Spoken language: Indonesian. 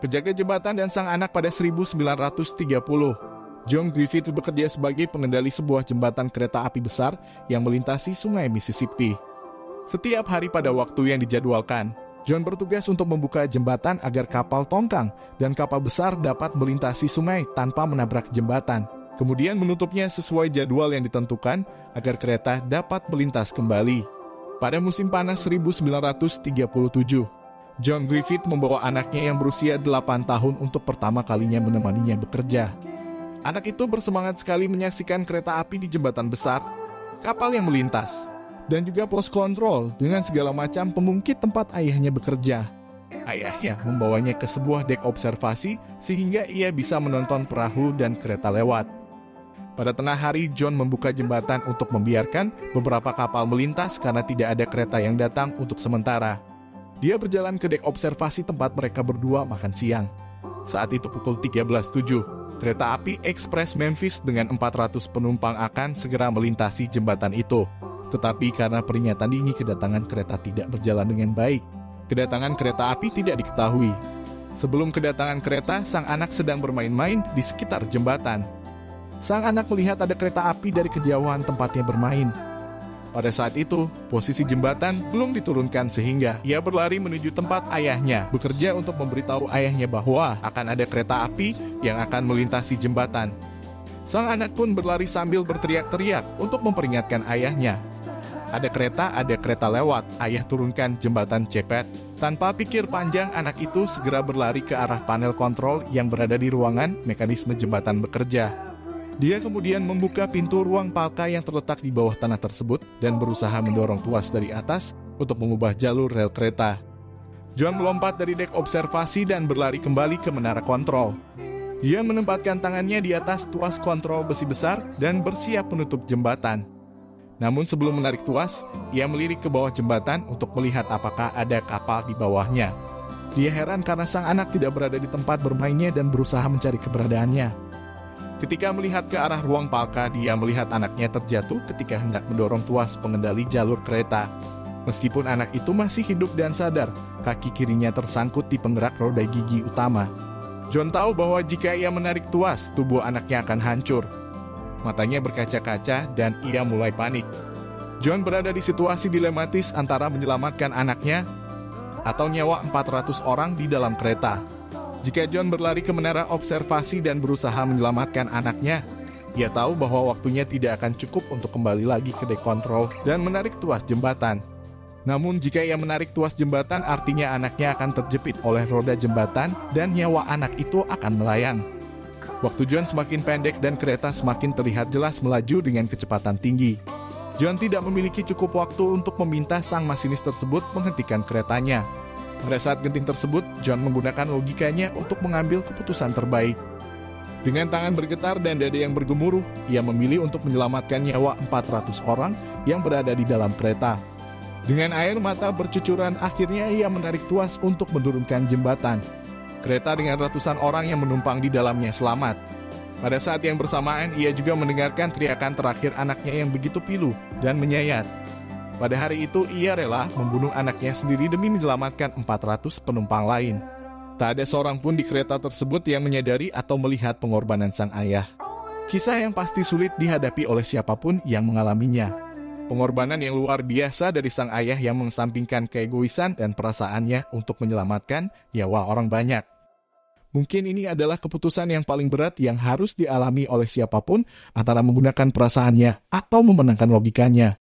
penjaga jembatan dan sang anak pada 1930. John Griffith bekerja sebagai pengendali sebuah jembatan kereta api besar yang melintasi sungai Mississippi. Setiap hari pada waktu yang dijadwalkan, John bertugas untuk membuka jembatan agar kapal tongkang dan kapal besar dapat melintasi sungai tanpa menabrak jembatan. Kemudian menutupnya sesuai jadwal yang ditentukan agar kereta dapat melintas kembali. Pada musim panas 1937, John Griffith membawa anaknya yang berusia 8 tahun untuk pertama kalinya menemaninya bekerja. Anak itu bersemangat sekali menyaksikan kereta api di jembatan besar, kapal yang melintas, dan juga pos kontrol dengan segala macam pemungkit tempat ayahnya bekerja. Ayahnya membawanya ke sebuah dek observasi sehingga ia bisa menonton perahu dan kereta lewat. Pada tengah hari, John membuka jembatan untuk membiarkan beberapa kapal melintas karena tidak ada kereta yang datang untuk sementara. Dia berjalan ke dek observasi tempat mereka berdua makan siang. Saat itu pukul 13.07, kereta api ekspres Memphis dengan 400 penumpang akan segera melintasi jembatan itu. Tetapi karena peringatan dini kedatangan kereta tidak berjalan dengan baik, kedatangan kereta api tidak diketahui. Sebelum kedatangan kereta, sang anak sedang bermain-main di sekitar jembatan. Sang anak melihat ada kereta api dari kejauhan tempatnya bermain. Pada saat itu, posisi jembatan belum diturunkan sehingga ia berlari menuju tempat ayahnya, bekerja untuk memberitahu ayahnya bahwa akan ada kereta api yang akan melintasi jembatan. Sang anak pun berlari sambil berteriak-teriak untuk memperingatkan ayahnya. Ada kereta, ada kereta lewat, ayah turunkan jembatan cepet. Tanpa pikir panjang, anak itu segera berlari ke arah panel kontrol yang berada di ruangan mekanisme jembatan bekerja. Dia kemudian membuka pintu ruang palka yang terletak di bawah tanah tersebut dan berusaha mendorong tuas dari atas untuk mengubah jalur rel kereta. John melompat dari dek observasi dan berlari kembali ke menara kontrol. Dia menempatkan tangannya di atas tuas kontrol besi besar dan bersiap menutup jembatan. Namun sebelum menarik tuas, ia melirik ke bawah jembatan untuk melihat apakah ada kapal di bawahnya. Dia heran karena sang anak tidak berada di tempat bermainnya dan berusaha mencari keberadaannya. Ketika melihat ke arah ruang palka, dia melihat anaknya terjatuh ketika hendak mendorong tuas pengendali jalur kereta. Meskipun anak itu masih hidup dan sadar, kaki kirinya tersangkut di penggerak roda gigi utama. John tahu bahwa jika ia menarik tuas, tubuh anaknya akan hancur. Matanya berkaca-kaca dan ia mulai panik. John berada di situasi dilematis antara menyelamatkan anaknya atau nyawa 400 orang di dalam kereta. Jika John berlari ke menara observasi dan berusaha menyelamatkan anaknya, ia tahu bahwa waktunya tidak akan cukup untuk kembali lagi ke dek kontrol dan menarik tuas jembatan. Namun jika ia menarik tuas jembatan artinya anaknya akan terjepit oleh roda jembatan dan nyawa anak itu akan melayang. Waktu John semakin pendek dan kereta semakin terlihat jelas melaju dengan kecepatan tinggi. John tidak memiliki cukup waktu untuk meminta sang masinis tersebut menghentikan keretanya. Pada saat genting tersebut, John menggunakan logikanya untuk mengambil keputusan terbaik. Dengan tangan bergetar dan dada yang bergemuruh, ia memilih untuk menyelamatkan nyawa 400 orang yang berada di dalam kereta. Dengan air mata bercucuran, akhirnya ia menarik tuas untuk menurunkan jembatan. Kereta dengan ratusan orang yang menumpang di dalamnya selamat. Pada saat yang bersamaan, ia juga mendengarkan teriakan terakhir anaknya yang begitu pilu dan menyayat. Pada hari itu ia rela membunuh anaknya sendiri demi menyelamatkan 400 penumpang lain. Tak ada seorang pun di kereta tersebut yang menyadari atau melihat pengorbanan sang ayah. Kisah yang pasti sulit dihadapi oleh siapa pun yang mengalaminya. Pengorbanan yang luar biasa dari sang ayah yang mengesampingkan keegoisan dan perasaannya untuk menyelamatkan nyawa orang banyak. Mungkin ini adalah keputusan yang paling berat yang harus dialami oleh siapa pun antara menggunakan perasaannya atau memenangkan logikanya.